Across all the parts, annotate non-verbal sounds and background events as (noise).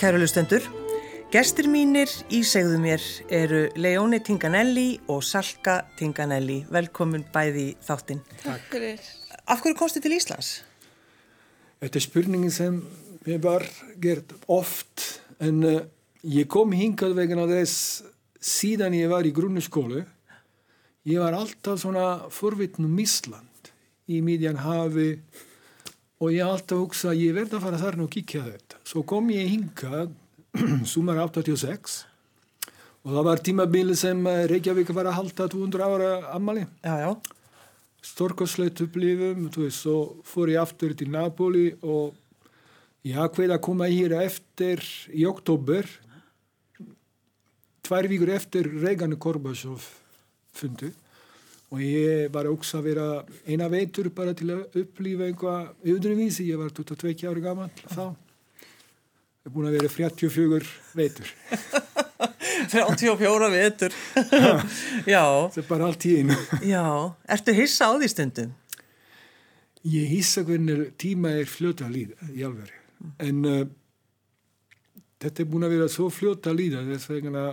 kæru lustendur. Gestir mínir í segðu mér eru Leóni Tinganelli og Salka Tinganelli. Velkomin bæði í þáttinn. Takk fyrir. Af hverju komstu til Íslands? Þetta er spurningin sem ég var gert oft en uh, ég kom hingað vegna þess síðan ég var í grunnaskólu. Ég var alltaf svona forvitnum Ísland í Mídjan hafi og ég alltaf hugsa að ég verði að fara þarna og kíkja þetta. Svo kom ég hingað (clears throat) sumar 86 og það var tímabili sem Reykjavík var að halda 200 ára ammali. Storkosleit upplifum, svo fór ég aftur til Napoli og ég ákveði að koma hér eftir í oktober, tvær vikur eftir Regan Korbasov fundu og ég var også að vera eina veitur bara til að upplifa einhvað öðruvísi, ég var 22 ára gammal þá. Ég er búin að vera 34 veitur. (laughs) 34 vetur. (laughs) já. Það er bara allt í einu. (laughs) já. Ertu hissa á því stundum? Ég hissa hvernig tíma er fljóta að líða í alveg. En uh, þetta er búin að vera svo fljóta að líða þess vegna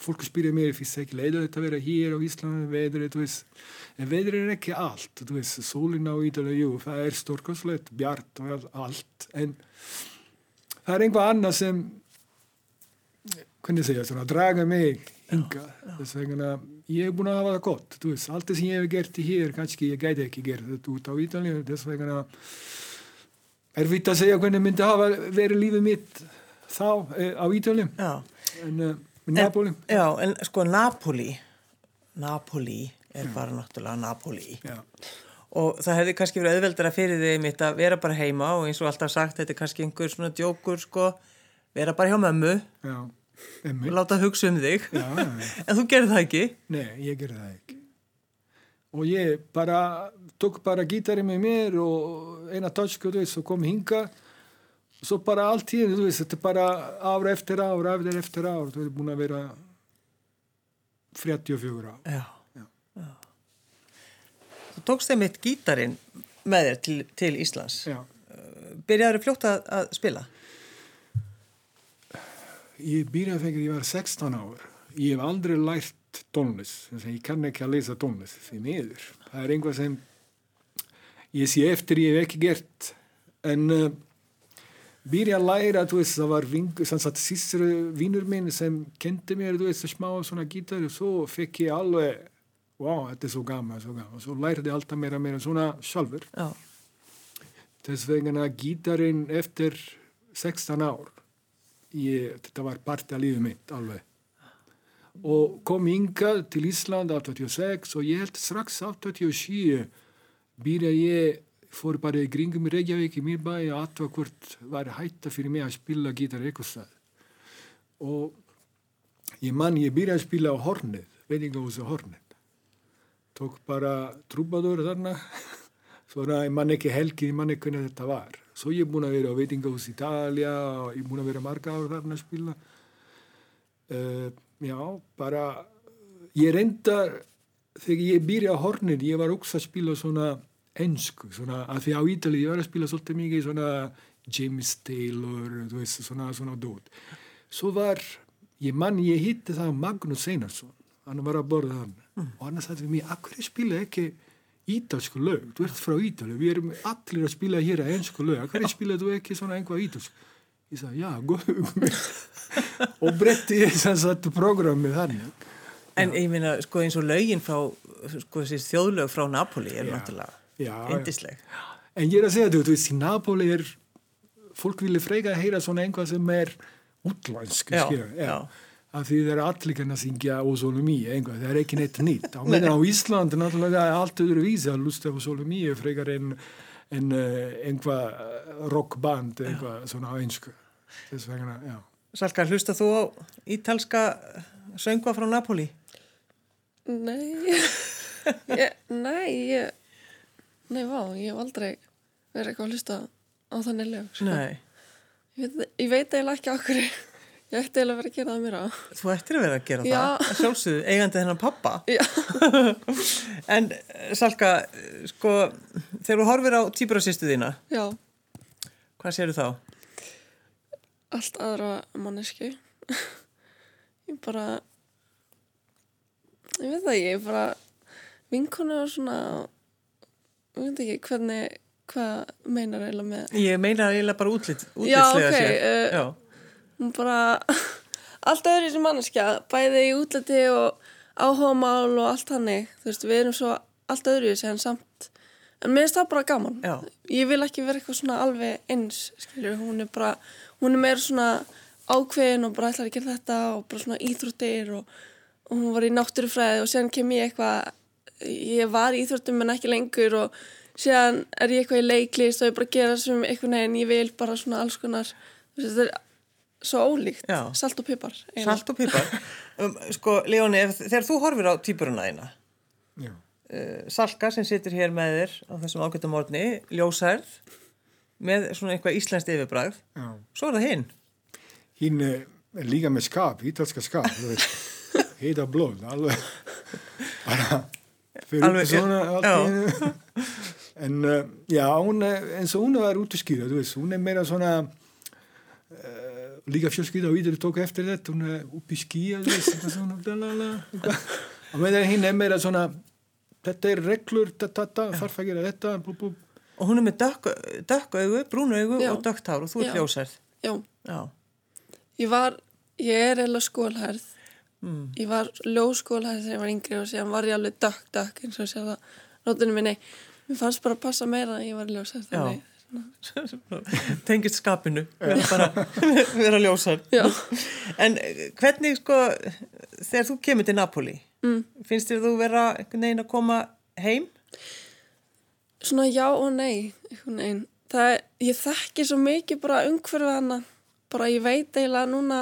fólk spyrir mér fyrst ekki leiður þetta að vera hér á Íslandi veðrið, þú veist en veðrið er ekki allt, þú veist sólinn á Ítalið, jú, það er storkoslegt bjart og allt en það er einhvað annað sem hvernig segja, svona draga mig hinga, þess vegna ég hef búin að hafa það gott, þú veist allt það sem ég hef gert í hér, kannski ég gæti ekki gert þetta út á Ítalið, þess vegna er vitt að segja hvernig myndi hafa verið lífið mitt þá eh, á Ítalið en uh, Napoli? En, já, en sko Napoli, Napoli er já. bara náttúrulega Napoli já. og það hefði kannski verið auðveldara fyrir þig mitt að vera bara heima og eins og alltaf sagt, þetta er kannski einhver svona djókur sko, vera bara hjá mömmu já, og láta hugsa um þig (laughs) en þú gerði það ekki? Nei, ég gerði það ekki og ég bara tók bara gítari með mér og eina törsku og kom hinga svo bara allt í henni, þú veist, þetta er bara ára eftir ára, eftir eftir ára, þú hefði búin að vera 34 ára. Já, já. já. Þú tókst þeim eitt gítarin með þér til, til Íslands. Já. Byrjaður þið fljótt að, að spila? Ég byrjaði þegar ég var 16 ár. Ég hef aldrei lært tónlist, ég kann ekki að lesa tónlist, því miður. Það er einhvað sem ég sé eftir ég hef ekki gert, en uh, byrja að læra, þú veist, það var vingur, sanns að sístur vinnur minn sem kendi mér, þú veist, smá svona gítar og svo fekk ég alveg, wow, þetta er svo gaman, svo gaman, og svo lærði alltaf meira meira svona sjálfur. Já. Þess vegna gítarinn eftir 16 ár, ég, þetta var part af lífið mitt alveg. Og kom ynga til Ísland 86 og ég held strax 87 byrja ég fór bara í kringum í Reykjavík í mér bæ og aðtöða hvort var hætta fyrir mig að spila gítar eitthvað stað og ég mann ég byrjaði að spila á hornið veitingahúsi hornið. Tók bara trúbadur þarna. (laughs) Svona ég mann ekki helgið ég mann ekki hvernig þetta var. Svo ég er búin að vera á veitingahúsi Ítalja og ég er búin að vera marga ár þarna að spila. Uh, já bara ég reyndar þegar ég byrjaði á hornið ég var ógst að spila svona ennsku, svona, að því á Ítali ég var að spila svolítið mikið svona James Taylor, þú veist, svona svona dót. Svo var ég mann, ég hitti það Magnús Einarsson hann var að borða hann. Mm. og hann sagði mér, akkur ég spila ekki ítalsku lög, þú ert frá Ítali við erum allir að spila hér að ennsku lög. Akkur ég spila þú ekki svona einhvað ítalsku? Ég sagði, já, góð og bretti ég þess að programmið þannig. En ég minna, sko eins og lögin frá sko þessi þjóðlög frá Napoli er náttúrulega Indisleg. En ég er að segja þú, þú veist, í Napoli er fólk vilja freka að heyra svona einhvað sem er útlandsk, skilja. Já, af því það er allir kannar að syngja ósólumí, einhvað, það er ekki neitt nýtt. Á (laughs) meðan á Íslandi náttúrulega er allt öðru vísi að lusta ósólumí frekar en, en uh, einhvað rockband, einhvað svona á einsku. Þess vegna, já. Salka, hlusta þú á ítalska söngva frá Napoli? Nei, (laughs) ég, nei, ég Nei, vá, ég hef aldrei verið eitthvað að hlusta á þannig lög. Sko. Nei. Ég veit, eiginlega ekki okkur (laughs) ég ætti eiginlega vera að gera það mér á. Þú ættir að vera að gera Já. það? Sjálfsögðu, eigandi þennan pappa? (laughs) En Salka, sko, þegar þú horfir á týpurasýstu þína, Já. hvað séru þá? allt aðra mannesku. (laughs) ég bara, ég veit það ég bara vinkonu og svona, ég veit ekki hvernig, hvað meinar eiginlega með, Ég meina eiginlega bara útlit, Já, útlitslega ok, séð. eh, bara, (laughs) allt öðru sem manneskja, bæði í útliti og áhugamál og allt hannig, þú veist, við erum svo allt öðru en samt, en mér finnst það bara gaman. já, ég vil ekki vera eitthvað svona alveg eins skilur, hún er bara hún er meira svona ákveðin og bara ætlar að gera þetta og bara svona íþróttir og, og hún var í náttúrufræði og síðan kem ég eitthvað ég var í íþróttum en ekki lengur og síðan er ég eitthvað í leiklist og ég bara gera sem eitthvað neginn ég vil bara svona alls konar þetta er svo ólíkt Já. salt og pipar eiginlega. salt og pipar. (laughs) Um, sko, Leóni, þegar þú horfir á týpuruna eina, Já. uh, Salka sem situr hér með þér á þessum ágættamórni, ljósærð, með svona eitthvað íslenskt yfirbræð, Já. svo er það hinn. Hinn eh, er líka með skap, ítalska skap, þú veist, (laughs) heita blóð, alveg, bara, fyrir Alveg, svona allt já. í. (laughs) En uh, já, hún er, eins og hún var út að skýra, þú veist, hún er meira svona, uh, líka fjölskylda og íður tók eftir þetta, hún er upp í skýja, þú veist, svona. Og meðan hinn er meira svona, þetta er reglur, þetta, þetta, þarf að gera þetta, bú, bú, Og hún er með dökk, augu, brún augu Já. og dökkt hár og þú ert Já. ljósærð. já, Já. ég var ég er eða skólhærð Mm. ég var ljóskólhærð þegar ég var yngri og síðan var ég alveg dökk, dökk eins og sér það nótunum minni mér fannst bara að passa meira að ég var þannig (laughs) Tengist skapinu, (laughs) (laughs) vera bara, vera ljósærð. Já. En eh, hvernig sko, þegar þú kemur til Napoli, mm. finnst þér þú vera einhvern veginn að koma heim? svona já og nei einhvern veginn. það er, ég þekki svo mikið bara umhverfið hana bara ég veit eiginlega núna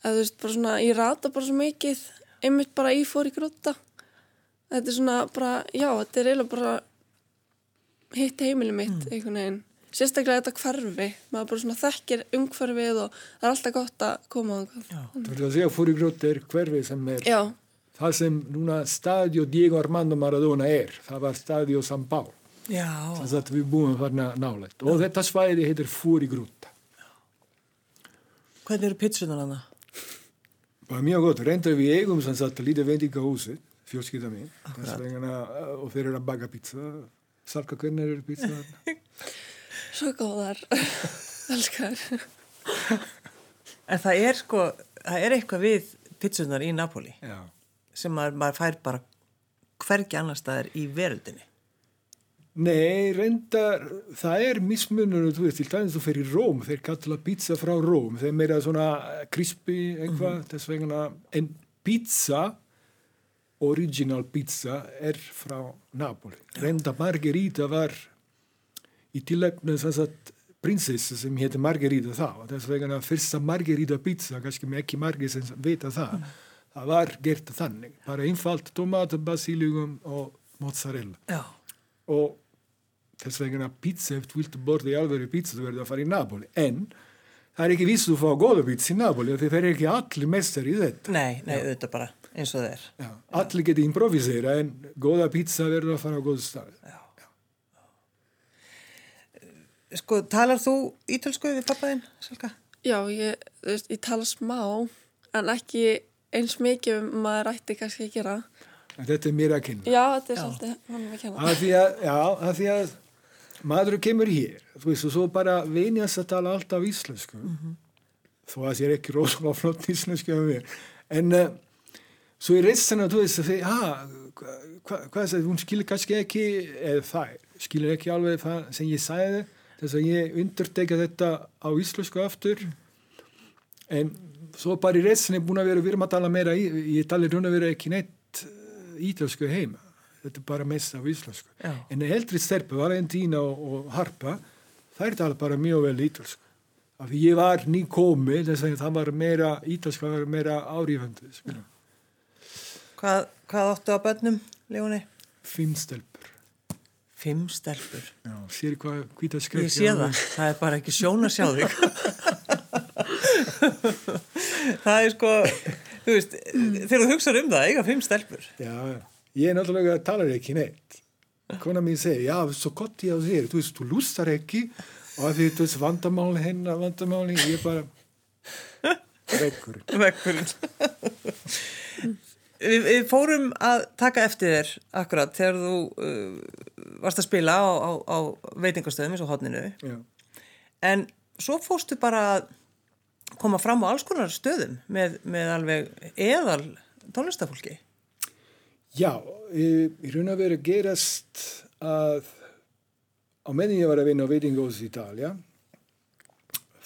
að þú veist bara svona ég rata bara svo mikið einmitt bara í fór í grúta þetta er svona bara já þetta er eiginlega bara hitt heimili mitt einhvern veginn sérstaklega þetta hverfi maður bara svona þekkir umhverfið og það er alltaf gott að koma á það þú veist að segja, fór í grótt er hverfi sem er, já, það sem núna stadio Diego Armando Maradona er, það var stadio San Paolo. Já. Þannig að við búum þarna nálægt. Og þetta svæði heitir Fúri grúta. Hvernig eru pitsunar hana? Bara mjög gott. Reyndar við eigum sem sagt lítið veitingahúsi, fjölskylda mín. Þess vegna, og þeir eru að baka pizza. Salka, hvernig eru pizza þarna? (laughs) svo góðar (laughs) elskar En það er sko, það er eitthvað við pitsunar í Napoli Já. sem maður, maður fær bara hvergi annar staðar í veröldinni. Nei, reyndar, það er mismunur, þú veist, til dæmis þú í Róm, þeir kalla pizza frá Róm, þeir meira svona crispy eitthvað, þess vegna, en pizza, original pizza, er frá Napoli. Reyndar Margarita var í tilöfnu þess að prinsessa sem hétti Margarita þá, þess vegna fyrsta Margarita pizza, kannski með ekki margir sem vita það, það var gert þannig, bara einfalt tomat, basilikum og mozzarella. Já. og þess vegna pizza, ef þú vilt borða í alveg pizza, þú verður að fara í Napoli. En það er ekki viss að þú fá góða pizza í Napoli, því þeir eru ekki allir mestar í þetta. Nei, nei, auðvitað bara eins og það er. Já, allir geti improvisera, en góða pizza verður að fara á góða stað. Sko, talar þú ítölsku við pappaðinn, Salka? Já, ég, veist, ég tala smá en ekki eins mikið um maður ætti kannski að gera. En þetta er mér að kynna. Já, þetta er svolítið hann að kenna. Af því að, já, af því að maður kemur hér, þú veist, og svo bara venjast að tala alltaf íslensku. Þó að ég er ekki rosalega flott íslensku af mér. En uh, svo í restina, þú veist, að því, ha, hvað hva, er það, hún skilir kannski ekki, eða það, skilir ekki alveg það sem ég sagði, þess að ég underteka þetta á íslensku aftur. En svo bara í restina er búin að vera, við erum að tala meira, í, ég tala raun að vera ekki neitt uh, ítalsku heima. Þetta er bara mest af íslensku. Já. En eldri stelpu, Valentína og, og Harpa, þær tala bara mjög vel ítalsku. Af því ég var ný komi, það var meira, ítalska var meira árífandi. Sko. Hvað, hvað áttu á bönnum, Leóni? Fimm stelpur. Fimm stelpur. Já, sér hvað hvita skrekk. Ég sé það, það er bara ekki sjón að sjá þig. (laughs) það er sko, þú veist, þegar þú hugsaður um það, eiga fimm stelpur. Já, ég er náttúrulega talar ekki neitt. Kona mín segir, já, svo gott ég á þér, þú veist, þú lustar ekki og því þú veist vandamáli hennar vandamáli, ég bara vekkurinn. Vekkurinn. við, við fórum að taka eftir þér akkurat þegar þú uh, varst að spila á, á, á veitingastöðum eins og hodninu Já. en svo fórstu bara að koma fram á alls konar stöðum með, með alveg eðal tónlistafólki. Já, í, raun og veru gerast að á meðan ég var að vinna á veitingahús í Ítalja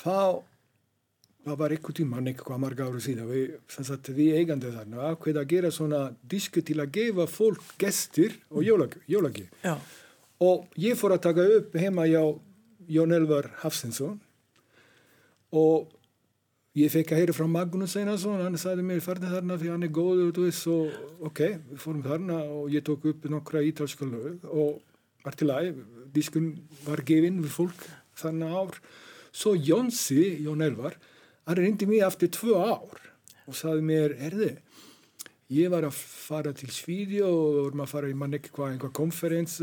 þá það var einhver tíma, hann eitthvað marga ára síðan við, við eigandi þarna ákveða að gera svona disku til að gefa fólk gestir og jólagi Já. og ég fór að taka upp heima hjá Jón Elvar Hafsinsson og ég fekk að heyra frá Magnús Einarsson hann sagði mér farni þarna því hann er góður og þú veist og ok, við fórum þarna og ég tók upp nokkra ítalska lög og var til að diskun var gefinn við fólk þarna ár svo Jónsi, Jón Elvar hann reyndi mig aftur tvö ár og sagði mér, herði ég var að fara til Svíði og vorum að fara í mann eitthvað einhvað konferens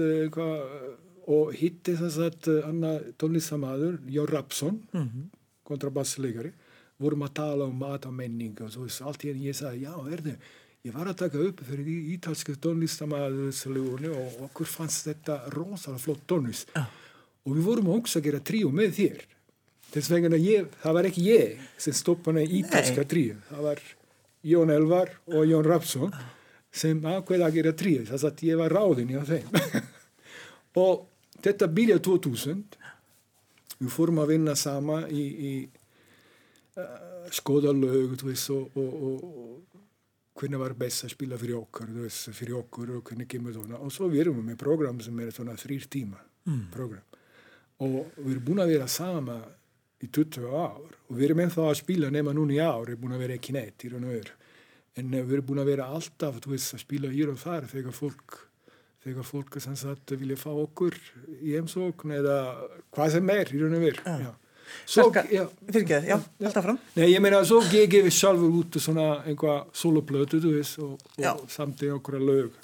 og hitti þess að annar tónlistamadur, Jón Rapsson mm -hmm. kontrabassleikari vorum að tala um mat og menning og svo allt í enn ég sagði, já, erðu ég var að taka upp fyrir ítalska tónlistamæðursljónu og okkur fannst þetta rosalega flott tónlist. Ah. og við vorum også að gera tríu með þér. Þess vegna ég, það var ekki ég sem stoppaði ítalska tríu það var Jón Elvar og Jón Rapsson ah. sem ákveði að gera tríu þess að ég var ráðin í þeim. (laughs) Og þetta byrja 2000 við fórum að vinna sama í, í uh, skoða lög veist, og, og, og, og hvernig var best að spila fyrir okkur veist, fyrir okkur og hvernig kemur það og svo við erum við með program sem er svona þrýr tíma mm. program og við erum búin að vera sama í 20 ár og við erum ennþá að spila nema núna í ár, við erum búin að vera ekki neitt í raun og öru en við erum búin að vera alltaf veist, að spila hér og þar þegar fólk þegar fólk sem sagt vilja fá okkur í heimsókn eða hvað sem er í raun og veru ah. Salka, fyrir ekki það, já, alltaf fram Nei, ég meina, svo ég gefið sjálfur út svona einhvað soloplötu, þú veist og, og samt í okkur að lög.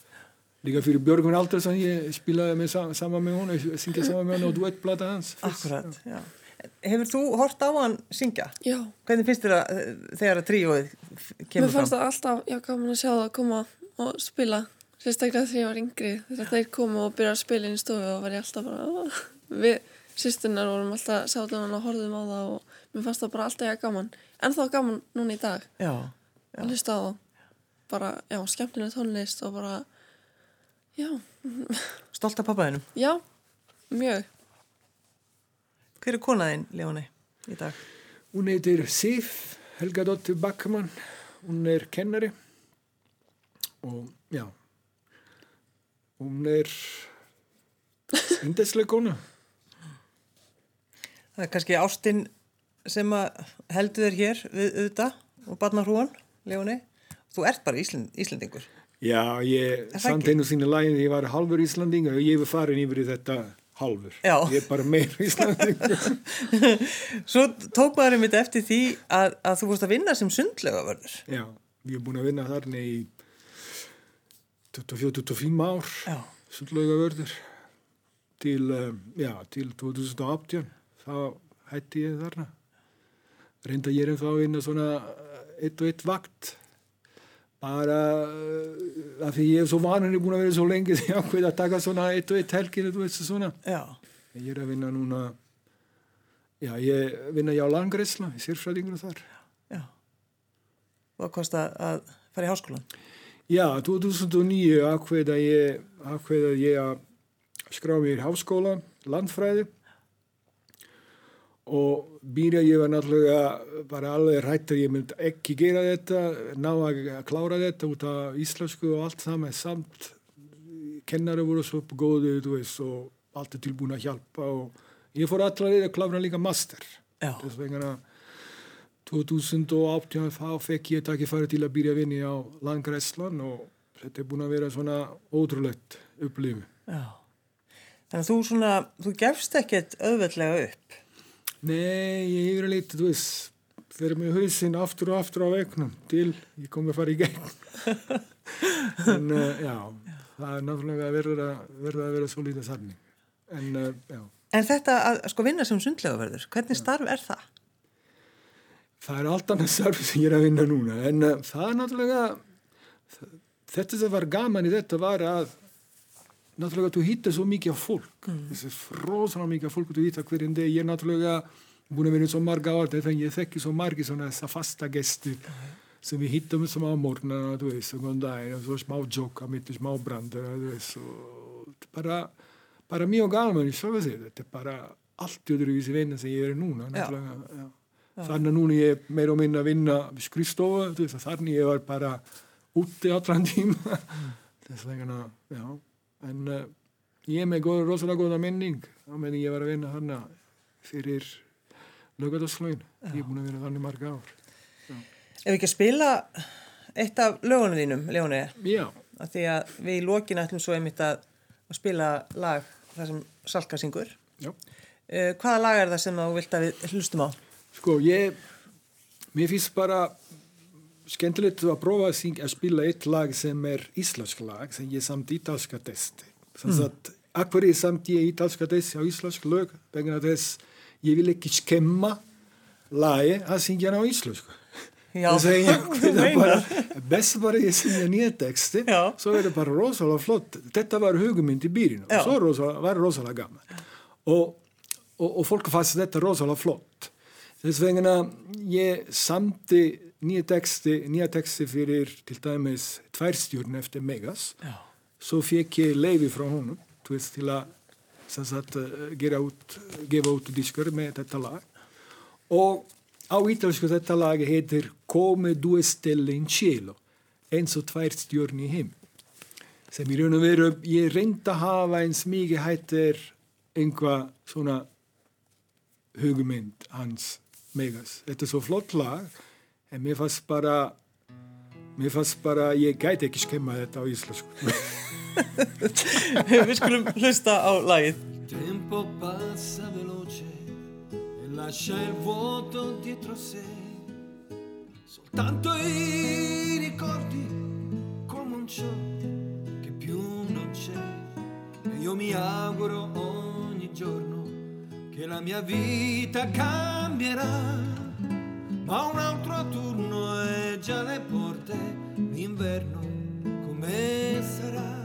Líka fyrir Björgun Aldarsson, ég spilaði með sam saman með hún, ég syngja saman með hún og duettplata hans. Akkurat, já. já. Hefur þú hort á hann syngja? Já. Hvernig finnst þér að þegar að tríóið kemur fram? Mér fannst það alltaf, já, gaman að sjá það að koma og spila sérstaklega þegar ég var yngri þegar þeir komu og byrja að spila inn í stofu og var ég alltaf bara, við sýstunar vorum alltaf sátum og horfum á það og mér fannst það bara alltaf ég gaman. En þá gaman núna í dag. Já, já. að hlusta á bara, já, skemmtilega tónlist og bara já. (laughs) Stolt af pappaðinum? Já, mjög. Hver er konaðinn, Leóni, í dag? Hún heitir Sif Helga Dóttir Backman. Hún er kennari. Og já. Hún er (laughs) indeslega kona Það er kannski ástinn sem heldur þér hér við auðvitað og barna hrúan, Leóni. Þú ert bara Ísland, Íslandingur. Já, ég samt einu sína lægin, ég var halvur Íslandingur og ég var farin yfir þetta halvur. Já. Ég er bara meir (laughs) Íslandingur. Svo tók maður einmitt eftir því að, að þú fórst að vinna sem sundlega vörður. Já, ég er búin að vinna þarna í 24-25 ár sundlega vörður til, já, til 2018 þá hætti ég þarna. Reynda ég er þá inn að svona eitt og eitt vakt. Bara af því ég er svo vanur búin að vera svo lengi (laughs) því að hvað að taka svona eitt og eitt já. ég er að vinna núna já ég vinna hjá Langreisla í sérfræðingur þar. Já. Og kosti að fara í háskólan já 2009 ákveða ég ákveða ég að skrá mér í háskóla landfræði og býra ég var náttúrulega bara alveg rætt að ég myndi ekki gera þetta, ná að klára þetta út af íslensku og allt það með samt kennari voru svo góðu veist, og allt er tilbúin að hjálpa og ég fór allavega að klára líka master. Þess vegna 2018 þá fekk ég takk í fari til að byrja vinni á Landgræslan og þetta er búin að vera svona ótrúlegt upplifu þannig að þú svona þú gefst ekkert auðveldlega upp Nei, ég hefur litið, þú veist, fyrir mig hausinn aftur og aftur á vegnum til ég kom að fara í gegn. (laughs) en uh, já, það er náttúrulega verður að verða að vera svo lítið sannig. En uh, já. En þetta að sko vinna sem sundlegaverður, hvernig starf er það? Það er allt annað starf sem ég er að vinna núna en uh, það er náttúrulega þetta sem var gaman í þetta var að náttúrulega þú hittar svo mikið fólk. Mm. þessi fróðsana mikið fólk þú hittar hverjum deg ég er náttúrulega búin að vinna svo marga ár þetta en ég þekki svo margi svona þessa fasta gesti mm. sem við hittum sem á morgnarna þú veist, og og svo smá djóka mitt smá brandar þú veist, og bara bara mjög gaman í sjálfa sig þetta er bara allt öðruvísi vinna sem ég er núna þannig að núna ég er meira og minna að vinna skrifstofa, þannig ég var bara úti allan tíma mm. þess vegna, já en uh, ég er með góð, rosalega góða minning á meðan ég var að vinna þarna fyrir lögadagslögin ég er búin að vinna þannig marga ár. Já. Ef ekki að spila eitt af lögunum þínum, Leóni að Því að við í lókinu ætlum svo einmitt að, að spila lag þar sem Salka syngur. Uh, Hvaða lag er það sem þú vilt að við hlustum á? Sko, ég mér finnst bara skemmtilegt að prófa að, að spila eitt lag sem er íslensk lag sem ég samt ítalska testi þannig mm. að akkur ég samt ég ítalska testi á íslensk lög? Vegna þess ég vil ekki skemma lagi að syngja á íslensku. Að ég (laughs) best bara ég syngja nýja texti Já. svo er það bara rosalega flott. Þetta var hugumynd í byrjun og svo rosalega, var rosalega gaman. Og, og, og fólk fannst þetta rosalega flott. Þess vegna ég samti nýja texti, nýja texti fyrir til dæmis tværstjórn eftir Megas. Já. svo fekk ég leiði frá honum veist, til að sagt, eh, út, gefa út diskur með þetta lag. Og á ítalsku þetta lag heitir Come due stelle in cielo eins og tværstjórn í heim sem í raun og veru ég reynda að hafa eins mikið hættir einhvað svona hugumynd hans Megas. Þetta er svo flott lag en mér fannst bara mér fannst bara, ég gæti ekki skemma þetta á íslensku Við skulum hlusta á lagið Tempo passa veloce e lascia il vuoto dietro sé. Soltanto i ricordi come un ciò che più non c'è. E io mi auguro ogni giorno che la mia vita cambierà ma un altro turno è già alle porte, l'inverno come sarà?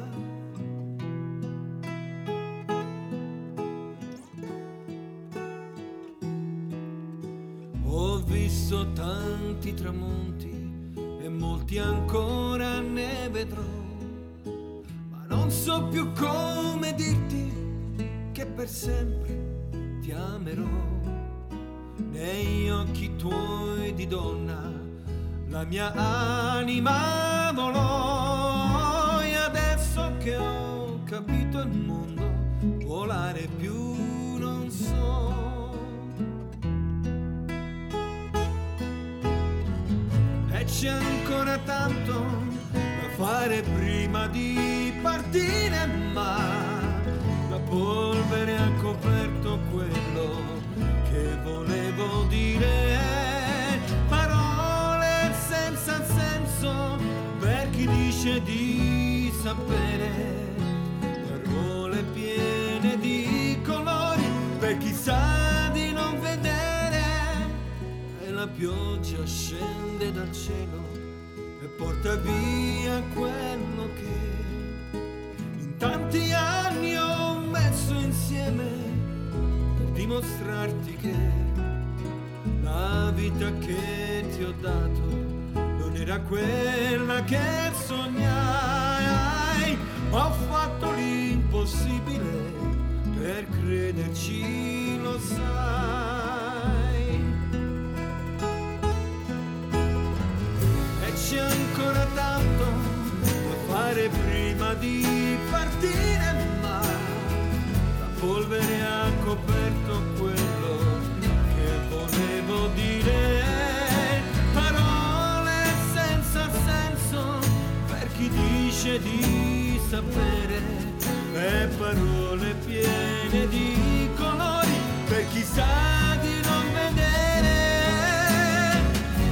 Ho visto tanti tramonti e molti ancora ne vedrò, ma non so più come dirti che per sempre ti amerò occhi tuoi di donna la mia anima volò. E adesso che ho capito il mondo volare più non so. E c'è ancora tanto da fare prima di partire ma la polvere ha coperto quello dice di sapere parole piene di colori per chi sa di non vedere e la pioggia scende dal cielo e porta via quello che in tanti anni ho messo insieme dimostrarti che la vita che ti ho dato era quella che sognai. Ho fatto l'impossibile per crederci, lo sai. finisce di sapere e parole piene di colori per chi sa di non vedere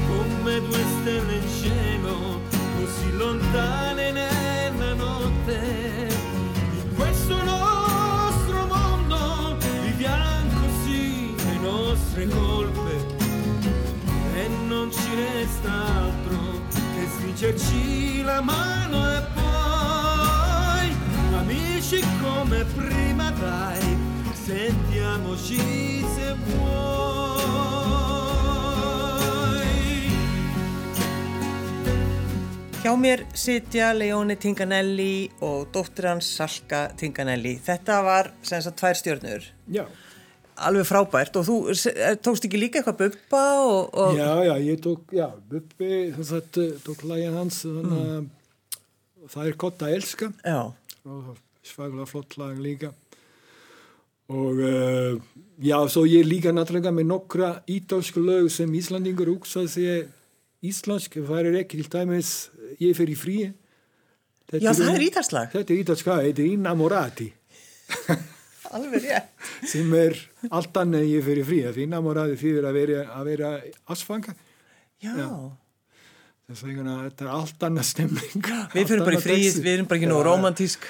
come due stelle in cielo così lontane nella notte. In questo nostro mondo viviamo così le nostre colpe. E non ci resta altro che stringerci la mano e poi sentiamoci se Hjá mér sitja Leone Tinganelli og dóttir hans Salka Tinganelli. Þetta var sem sagt tvær stjörnur. Já, Alveg frábært og þú eh, tókst ekki líka eitthvað buppa og... og já, já, ég tók, já, Bubbi, þess að tók lægin hans, þannig að það er gott að elska já. og svaglega flott lag líka. Og uh, já, svo ég líka náttúrulega með nokkra ítalsku lög sem Íslandingur hugsa sig íslensk, það er ekki til dæmis ég fer í frí. Þetta Já, það er ítalslag. Þetta er ítalska, þetta er Innamorati (laughs) Alveg rétt. sem er allt annað en ég fer í frí. Er Innamorati fyrir að vera, að vera asfanga. Já. Já. Þetta er allt annað stemning. Við fyrir bara í fríð, við erum bara ekki nógu romantísk.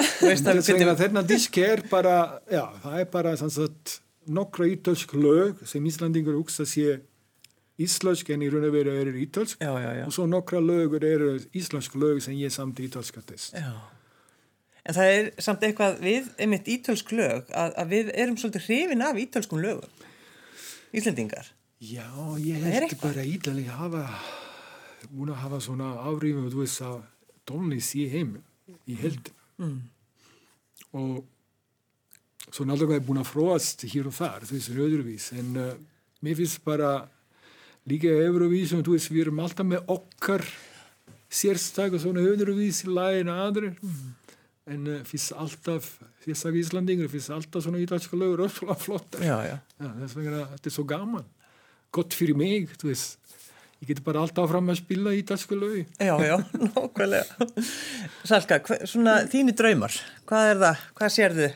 Þennan disk er bara, já, það er bara að nokkra ítalsk lög sem Íslandingur hugsa sé íslensk en í raun og veru eru ítalsk Já, já, og svo nokkra lögur eru íslensk lög sem ég samt. Já. En það er samt eitthvað við, einmitt ítölsk lög, að, að við erum svolítið hrifin af ítölskum lögum. Íslendingar. Já, ég held bara Ídali hafa búin að hafa svona áhrifum þú veist að tónlist í heiminn í heldin Mm. og svo náttúrulega er búin að fróast hér og þar, þú veist, öðruvís en uh, mér finnst bara líka Eurovísum, þú veist, við erum alltaf með okkar sérstak og svona öðruvís í laginu aðrir en uh, finnst alltaf sérstak Íslandingur, finnst alltaf svona ítalska lögur öll flottar Já, já. Já, þess vegna þetta er svo gaman. Gott fyrir mig, þú veist. Ég geti bara alltaf fram að spila í dagsku lögi. Já, já, (laughs) nákvæmlega. Salka, hva, svona þínu draumar, hvað er það, hvað sérðu,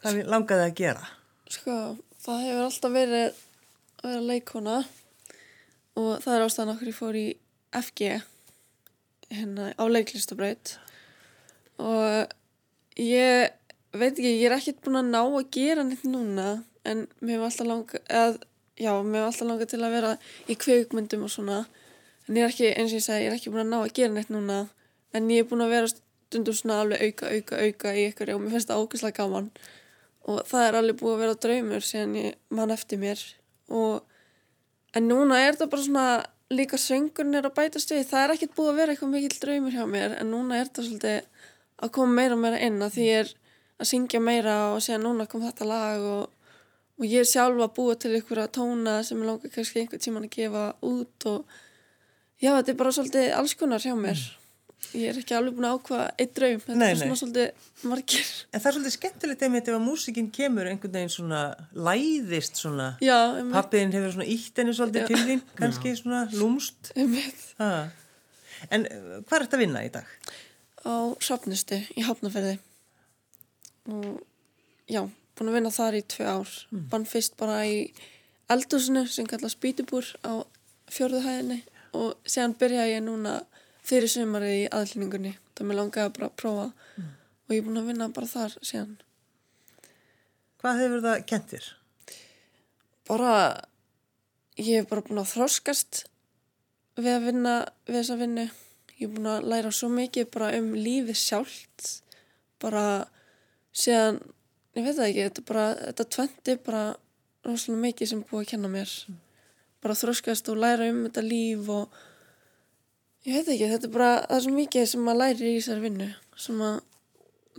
hvað langaði að gera? Sko, það hefur alltaf verið að vera leikona og það er ástæðan okkur ég fór í FG hérna á leiklistabraut og ég veit ekki, ég er ekkert búin að ná að gera neitt núna en mér hefur alltaf langa eð, já, mér hefur alltaf langa til að vera í kveikmyndum og svona. En ég er ekki, eins og ég segi, ég er ekki búin að ná að gera neitt núna. En ég er búin að vera stundum svona alveg auka, auka, auka í ykkur og mér finnst það ógæslega gaman. Og það er alveg búið að vera draumur síðan ég mann eftir mér. Og en núna er það bara svona líka söngurinn er að bætast við. Það er ekkert búið að vera eitthvað mikill draumur hjá mér en núna er það svolítið að koma meira og meira inn að því ég er að syngja meira og síðan núna kom þetta lag og, og ég er sjálf að búa til að tóna sem ég langar kannski einhvern tíman að gefa út og já þetta er bara svolítið alls konar hjá mér ég er ekki alveg búin að ákvaða eitt draum þetta Nei, er svona nei. svolítið margir En það er svolítið skemmtilegt einmitt ef að músikinn kemur einhvern veginn svona læðist svona, já, einmitt, pappiðin hefur svona ítt henni svolítið Já. til þín, kannski svona lúmst. einmitt. Ha. En uh, hvað er þetta að vinna í dag? á Hrafnistu í Hafnaferði og já, búin að vinna þar í tvö ár. Mm. bann fyrst bara í eldhúsinu sem kallast Bítubúr á fjórðu hæðinni og séðan byrjaði ég núna fyrir sumarið í aðlýningunni það mér langaði bara að prófa og ég er búin að vinna bara þar síðan. Hvað hefur það kentir? bara ég er bara búin að þroskast við að vinna við þessa vinnu. Ég er búin að læra svo mikið bara um lífið sjálft. Bara síðan ég veit það ekki, þetta bara þetta tventi bara rosalega mikið sem búið að kenna mér. Bara þroskast og læra um þetta líf og ég veit ekki, þetta er bara það er svo mikið sem maður læri í þessari vinnu sem að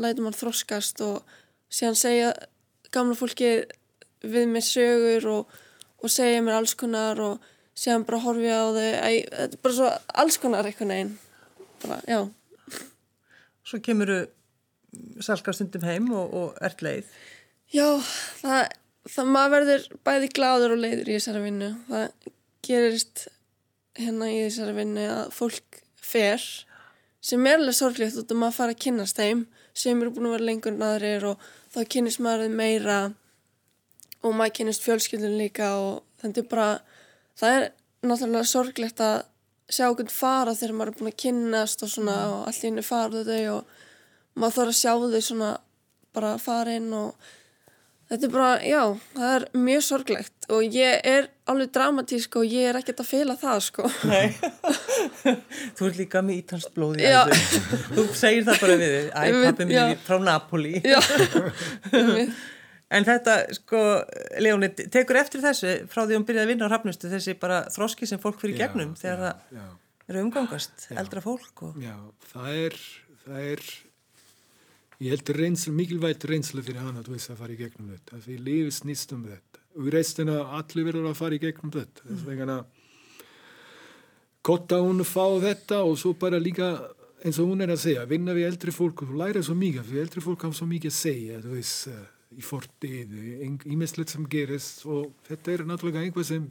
lætur maður þroskast og síðan segja gamla fólki við mér sögur og, og segja mér alls konar og síðan bara horfi ég á þau Æ, þetta er bara svo alls konar einhvern veginn. Bara, já, Svo kemuru salka stundum heim og, og ert leið. já það, það maður verður bæði gláður og leiður í þessari vinnu það gerist hérna í þessari vinnu að fólk fer sem er alveg sorglegt út að maður fara að kynnast þeim sem eru búin að vera lengur en aðrir og þá kynnist maður meira og maður kynnist fjölskyldun líka og er bara það er náttúrulega sorglegt að sjá okkur fara þegar maður er búin að kynnast og svona og allt í henni fara þau og maður þarf að sjá þau svona bara fara inn og Þetta er bara, já, það er mjög sorglegt og ég er alveg dramatísk og ég er ekkert að fela það, sko. Nei, (laughs) þú ert líka með ítalst blóð í Já. æðum. Þú segir það bara við þig. Æ, Einmitt, pappi er frá Napoli. Já. (laughs) En þetta, sko, Leóni, tekur eftir þessu frá því hún byrjaði að vinna á hrafnustu þessi bara þroski sem fólk fyrir Já, gegnum þegar já, það já. eru umgangast, eldra fólk og... Já, það er, það er, ég held að reynslu, mikilvægt reynslu fyrir hana, þú veist, að fara í gegnum þetta. Því lífið snýst um þetta. Og í restina, allir verður að fara í gegnum þetta. Þess vegna, gott að hún fá þetta og svo bara líka, eins og hún er að segja, vinna við eldri fólk og læra svo mikið, því eldri fólk hafa svo mikið að segja, þú veist, eh, í fortið, ímestlegt sem gerist og þetta er náttúrulega einhvað sem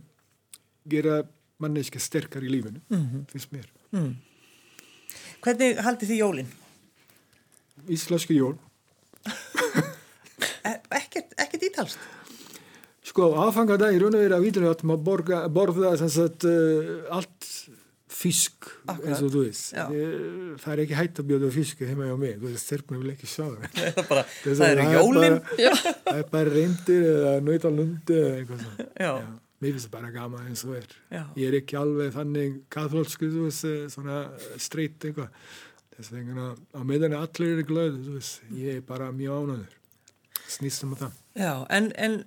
gera manneska sterkar í lífinu, finnst mér. Hvernig haldið þið jólinn? Íslenski jól. (laughs) E ekkert, ekkert ítalst? Sko, aðfangadag í raun og verið að vítur að maður borga, borða sagt, uh, allt fisk, Akkurat. eins og þú veist. Já. Það er ekki hægt að bjóða fisk heima hjá mig, þú veist, stelpuna vil ekki sjá það. Bara, það að eru er bara- Það er bara reyndir eða nautalundi eða eitthvað svona. Mér finnst það bara gaman eins og er. Já. Ég er ekki alveg þannig katholsku, þú veist, eh, svona straight eitthvað. Þess vegna, á meðan allir eru veist, ég er bara mjög ánæður. Snýst um það. Já, en, en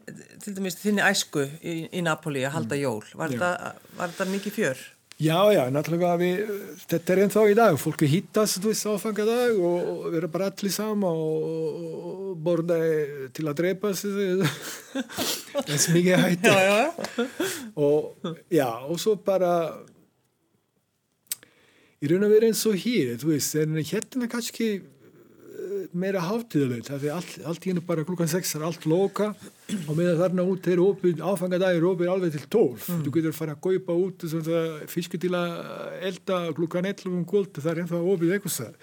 til dæmis þinni æsku í, í Napoli að halda jól, var, þetta, mikið fjör? Já, já, náttúrulega við, þetta er ennþá í dag, fólk hittast, þú veist, áfangadag og, og vera bara allir sama og, og borða til að drepa þess (laughs) mikið hætti. Og já, og svo bara, í raun og verið eins og hér, þú veist, en hérna kannski eh, meira hátíðulegt, það er allt, allt í hennu bara klukkan 6 er allt loka og meðan þarna út er opið, áfangadag er opið alveg til 12, Mm. þú getur að fara að kaupa út fisku til að elda klukkan 11 um kvöld, það er ennþá opið eitthvað þar.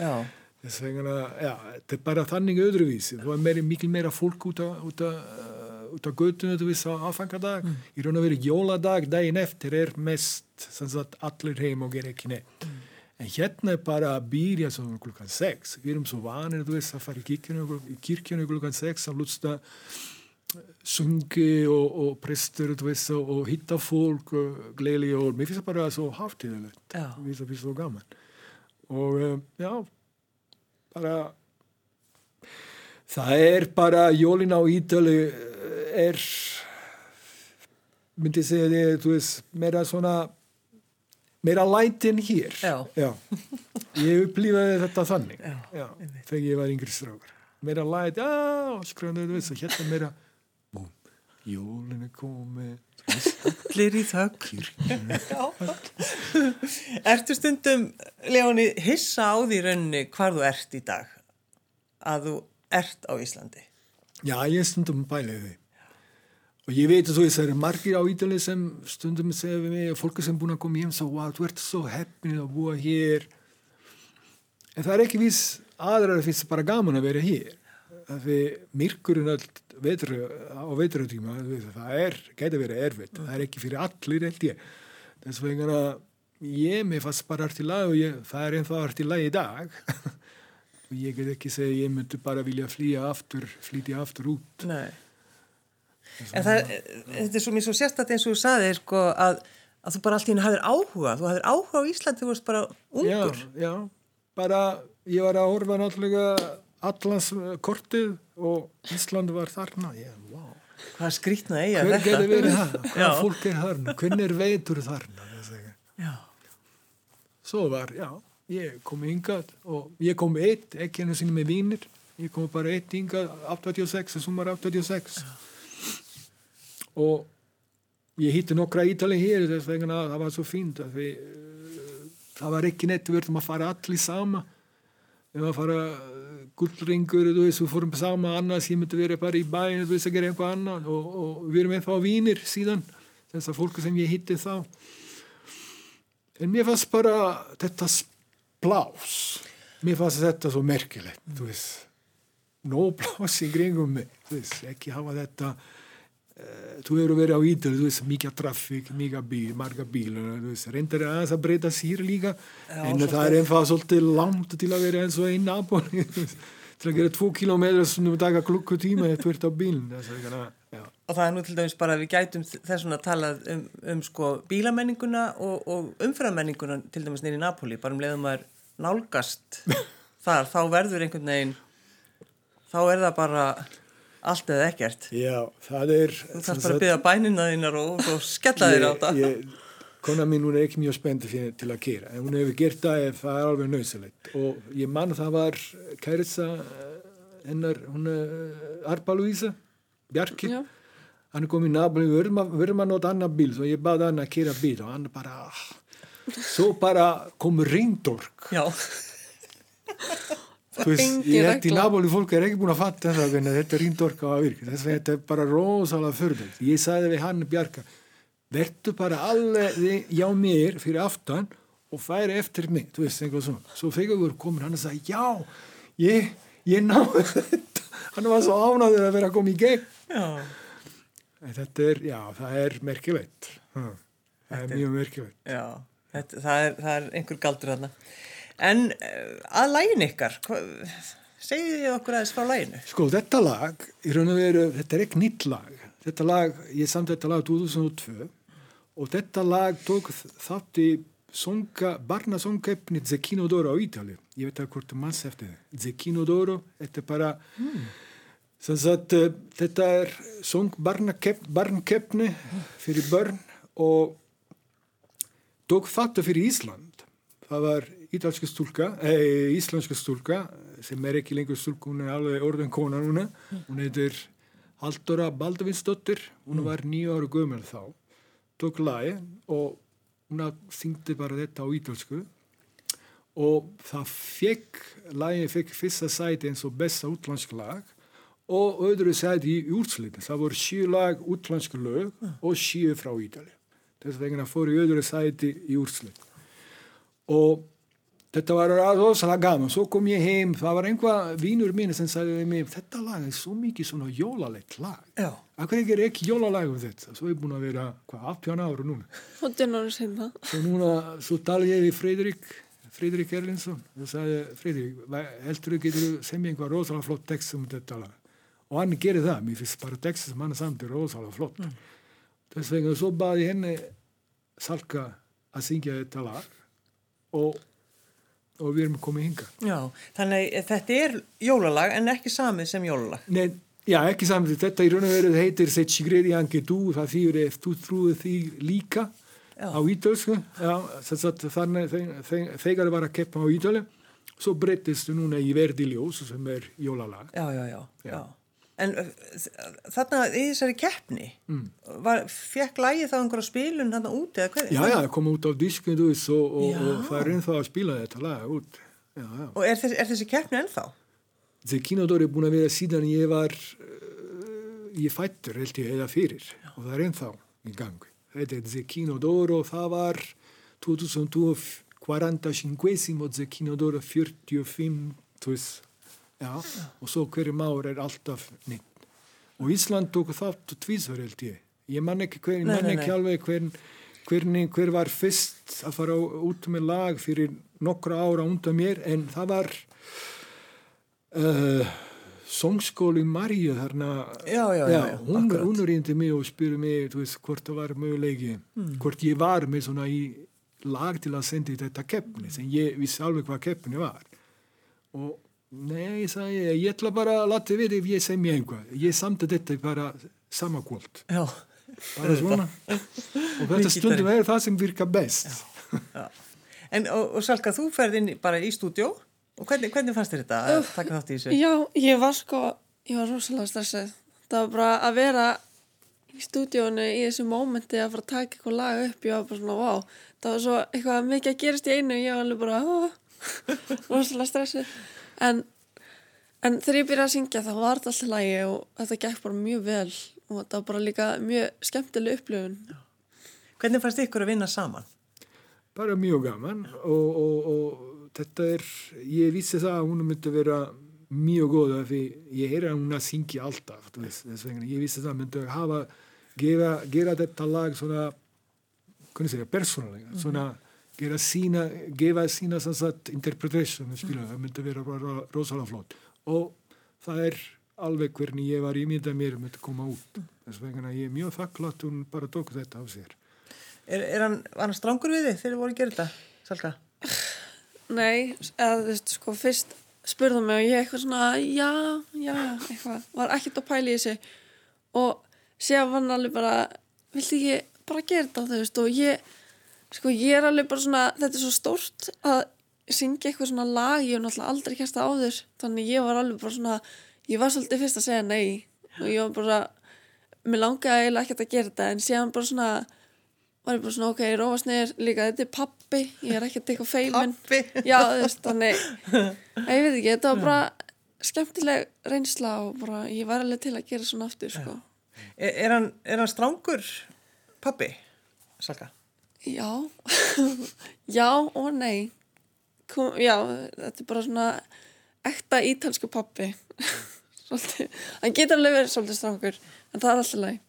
Þess vegna, já, þetta er bara þannig öðruvísi. Það var meiri, mikil meira fólk út af, út af, út af göttunum, þú veist, á aðfangadag. Í raun og verið jóladag, daginn eftir er mest, sem sagt, allir heim og gera ekki neitt. En hérna er bara að byrja svona klukkan sex. Við erum svo vanir, þú veist, að fara í kirkjunu, í kirkjunu klukkan sex, að lusta sungi og, og prestur, veist, og, og hitta fólk, gleðli og mér finnst það bara svo hátíðilegt. Já. Mér finnst það svo gaman. Og um, já, bara það er bara jólin á Ítali er myndi segja þið, þú veist, meira svona meira light en hér Já. ég upplýfaði þetta þannig Já, Já, þegar ég var yngri strákar meira já, þú veist, og hérna meira búm, jólin er komið allir í þögg. Ertu stundum, Leóni, hissa á því raunni hvar þú ert í dag? Að þú ert á Íslandi? Já, ég stundum bælið því. Og ég veit að þú veist, það eru margir á Ítali sem stundum segja við mig, fólki sem búin að koma hjem, svo, wow, þú ert svo heppin að búa hér. En það er ekki viss aðrar að finnst bara gaman að vera hér. Það er myrkurinn vetru, á veist, það er, að vera erfitt. Það er ekki fyrir allir, held ég. Þess vegna, ég með fast bara art í lag og ég, það er ennþá art í lag í dag. (laughs) og ég get ekki segja, ég myndi bara vilja flýja aftur, flýtja aftur út. Nei. En það, þetta er svo mér svo sérstætt eins og þú saðir, sko, að, að þú bara allt í henni hafðir áhuga. Þú hafðir áhuga á Íslandi, þú varst bara ungur. Já, já, bara ég var að horfa náttúrulega allans kortið og Ísland var þarna. Já, wow. Hvað skrýtna eiga Hver þetta? getur verið? (laughs) Já. Hvað fólk er þarna? Hvernig er veitur þarna? Ég. Já. Svo var, já, ég kom hingað og ég kom eitt, ekki henni sinni með vínir. Ég kom bara eitt hingað 86, sumar 86. Og ég hitti nokkra ítali hér þess vegna að það var svo fínt við, eh, það var ekki neitt, við verðum að fara allir sama. Við varum að fara eh, gullringur, þú veist, við fórum sama annars, ég myndi verið bara í bæinu, þú veist, að gera eitthvað annað og, og við erum ennþá vínir síðan, þess að fólku sem ég hitti þá. En mér fannst bara þetta splás, mér fannst þetta svo merkilegt, þú veist, nó plás í kringum mig, þú veist, ekki hafa þetta, uh, þú eru verið á ídel, þú veist, mikið trafík, mikið bíl, marga bíluna, þú veist, reyndar aðeins að breyta sér líka, Já, en svolítið. það er ennþá svolítið langt til að vera eins og í Napoli, þú veist, til að gera tvo kilómetra sem þú taka klukkutíma eða tvert á bílun og það er nú til dæmis bara að við gætum þessum að tala um, um sko bílamenninguna og, og umframenninguna til dæmis nýri Napoli, bara um leiðum að nálgast (laughs) þar, þá verður einhvern veginn þá er það bara allt eða ekkert. Já, það er Þú þarf bara að byggja bænina þínar og, og skella þér á það Kona mín, hún er ekki mjög spennt til að kera, en hún hefur gert það ef það er alveg nöðsilegt og ég man það var kærisa hennar, hún er Arpa Luisa, Bjarki. Já. hann er komið í nabli, við verðum að nota annar bíl, svo ég baði hann að kera bíl og hann bara svo bara kom reyndorg Já (laughs) Veist, ég held í nabóli fólk er ekki búin að fatta það að þetta er rýndorka á að virka þess að þetta er bara rosalega förðult ég sagði við hann Bjarka verður bara alveg hjá mér fyrir aftan og færi eftir mig. Þú veist, eitthvað svona. Svo fegur við komin hann og sagði já, ég, ég náðu (laughs) þetta. Hann var svo ánáður að vera að koma í gegn já. þetta er, já, það er merkilegt. Það er mjög merkilegt. Já, þetta, það, er, það er einhver galdur þarna En eh, að lægin ykkar, segið þið okkur aðeins frá læginu? Sko þetta lag, í raun og veru, þetta er ekki nýtt lag. Þetta lag, ég samt þetta lag 2002 og þetta lag tók þátt í songa, barnasongkeppni Zekino Doro á Ítali. Ég veit að hvort maður eftir það. Zekino Doro, þetta er bara, hmm. að, uh, þetta er song barnakeppni fyrir börn og tók þátt fyrir Ísland. Það var ítalska stúlka, eh, íslenska stúlka sem er ekki lengur stúlka, hún er alveg orðin kona núna, hún heitir Haldóra Baldavinsdóttir, hún mm. var nýja ára gömur þá, tók lagi og hún þingdi bara þetta á ítalsku og það fekk, lagi fekk fyrsta sæti eins og besta útlandsk lag og öðru sæti í úrslitin, það voru síu lag útlandsk lög og síu frá Ítali, þess vegna fór í öðru sæti í úrslitin. Og Þetta var rosalega gaman, svo kom ég heim, það var einhvað vínur mín sem sagði við mig, þetta lag er svo mikið svona jólalegt lag. Já. Akkur ekki er ekki jólalag um þetta, svo er ég búin að vera, hvað, 18 ára núna. 18 ára sinna. Svo núna, svo tala ég við Fridrik, Fridrik Erlinsson, og sagði, Fridrik, heldur þú getur sem ég einhvað rosalega flott text um þetta lag. Og hann gerir það, mér finnst bara text sem hann samt er rosalega flott. Mm. Þess vegna, svo baði henni Salka að syngja þetta lag og og við erum komið hinga. Já, þannig þetta er jólalag en ekki samið sem jólalag. Nei, já, ekki samið. Þetta í raun og veru heitir Sett Sigredi Anke Du, það þýr ef þú trúið því líka já. á Ídölsku. Já, þannig þegar það var að keppa á Ídölu, svo breytist þú núna í Verdi Ljós sem er jólalag. Já, já, já. já. En þarna í þessari keppni, mm. var, fekk lægi þá einhverja spilun þarna út eða hvað? Já, já, það kom út á diskinu og, og, og það er ennþá að spila þetta lag út. Já, já. Og er, þess, er þessi keppni ennþá? Þessi kínadóri er búin að vera síðan ég var, ég fættur held ég eða fyrir já. og það er ennþá í gangi. Þetta er þessi kínadóri og það var 2045 Zekino d'Oro 45 Já, og svo hverju máur er alltaf nýtt. Og Ísland tók þátt tvísvar held ég. Ég man ekki, hver, nei, man ekki nei, alveg hvern, hvernig, hver var fyrst að fara út með lag fyrir nokkra ára undan mér en það var uh, Songskóli Maríu þarna. Já, já, já. hún hún reyndi mig og spyrði mig veist, hvort það var mögulegi, mm. hvort ég var með svona í lag til að senda þetta keppni sem ég vissi alveg hvað keppni var. Og Nei, ég sagði, ég ætla bara að lata við ef ég semja einhvað. Ég samti þetta bara sama kvöld. Já. Bara svona. og þetta stundum er það sem virka best. Já. Já. En og, og Salka, þú ferði inn bara í stúdjó og hvernig, hvernig fannst þér þetta að taka þátt í þessu? Já, ég var sko, ég var rosalega stressið. Það var bara að vera í stúdjónu í þessu mómenti að fara að taka eitthvað lag upp. Ég var bara svona, wow, það var svo eitthvað mikið að gerast í einu og ég var alveg bara, (laughs) rosalega stressið en, en þegar ég byrjaði að syngja þá var þetta alltaf lægi og þetta gekk bara mjög vel. Og þetta var bara líka mjög skemmtileg upplifun. Hvernig fannst ykkur að vinna saman? Bara mjög gaman og, og, og þetta er, ég vissi það að hún myndi vera mjög góð af því ég er að hún að syngja alltaf þess vegna, ég vissi það að myndi að hafa gera, gera þetta lag svona hvernig segja, persónulega mm -hmm. svona gera sína, gefa sína sannsagt interpretation spila, það myndi vera rosalega flott og það er alveg hvernig ég var ímyndað mér um þetta koma út. Þess vegna ég er mjög þakklátt hún bara tók þetta á sér. Er, er hann, var hann strangur við þig þegar þið voru að gera þetta, Salka? Nei, eða þú veist, sko, fyrst spurðu mig og ég eitthvað svona, já, já, eitthvað, var ekkert að pæla í þessu og séðan var hann alveg bara, viltu ekki bara gera þetta, þú veist, og ég, sko, ég er alveg bara svona, þetta er svo stórt að syngja eitthvað svona lag, ég hef náttúrulega aldrei kæst það áður, þannig ég var alveg bara svona, ég var svolítið fyrst að segja nei. Og ég var bara, mér langaði eiginlega ekkert að gera þetta, en séðan bara svona, var ég bara svona, ok, rófasnir líka, þetta er pappi, ég er ekkert eitthvað feimin. Pabbi? (laughs) já, þú veist, þannig ég veit ekki, þetta var bara skemmtileg reynsla og bara ég var alveg til að gera svona aftur, sko. Er, er, hann, er hann strangur pabbi, Salka? Já (laughs) já og nei Kom, já, þetta er bara svona ekta ítalsku pappi (laughs) svolítið, hann getur alveg verið svolítið strangur, en það er alltaf leið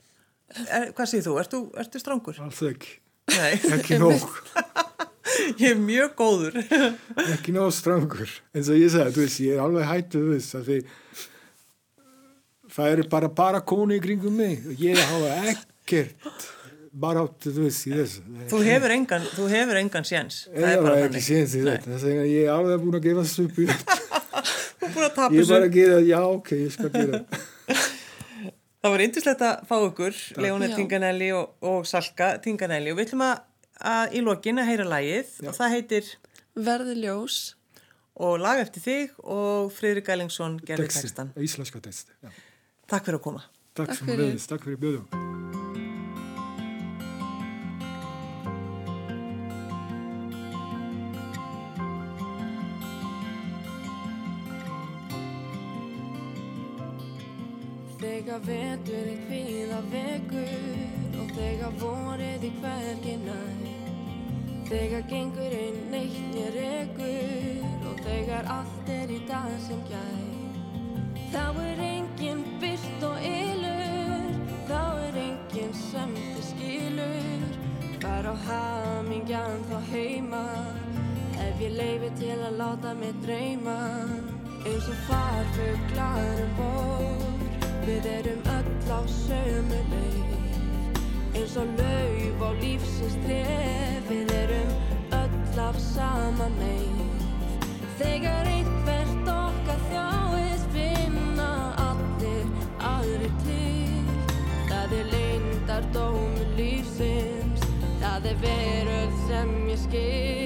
Er, hvað segir þú? Ertu, ertu strangur? Alls ekki, Nei, ekki nóg, (laughs) ég er mjög góður. ekki nóg strangur. En svo ég sagði, þú veist, ég er alveg hættuð þess að því það eru bara bara konu í kringum mig og ég hafa ekkert bara áttu, þú veist, í þessu. Þú hefur engan, þú hefur engan séns. Það er bara ekki þannig. séns í þetta, þess að ég er alveg búin að gefa þessu upp. (laughs) Þú er búin að tapa Ég er bara þessu. að gera, já, ok, ég skal gera. Það (laughs) var yndislegt að fá ykkur, Leona Já. Tinganelli og, og Salka Tinganelli og við ætlum að, að í lokin að heyra lagið og það heitir verði ljós og lag eftir þig og Friðrik Gælingsson gerði textan. íslenska texti. Já. Takk fyrir að koma. Takk, fyrir. takk fyrir bjöðum. Veturinn hvíða vekur og þegar vorið í hvergi nær. Þegar gengur einn neitt mér rekur og þegar allt er í dag sem gær. Þá er enginn byrt og ylur, þá er enginn sem þið skilur. Hvar á hamingjan þá heima, ef ég leifi til að láta mig dreyma. Eins og farfuglar um vor, við erum öll á sömu leið. Eins og lauf á lífsins tref, við erum öll af sama meið Þegar einhvert okkar þjáist finna allir aðri til. Það er leyndar dómi lífsins, það er veröld sem ég skil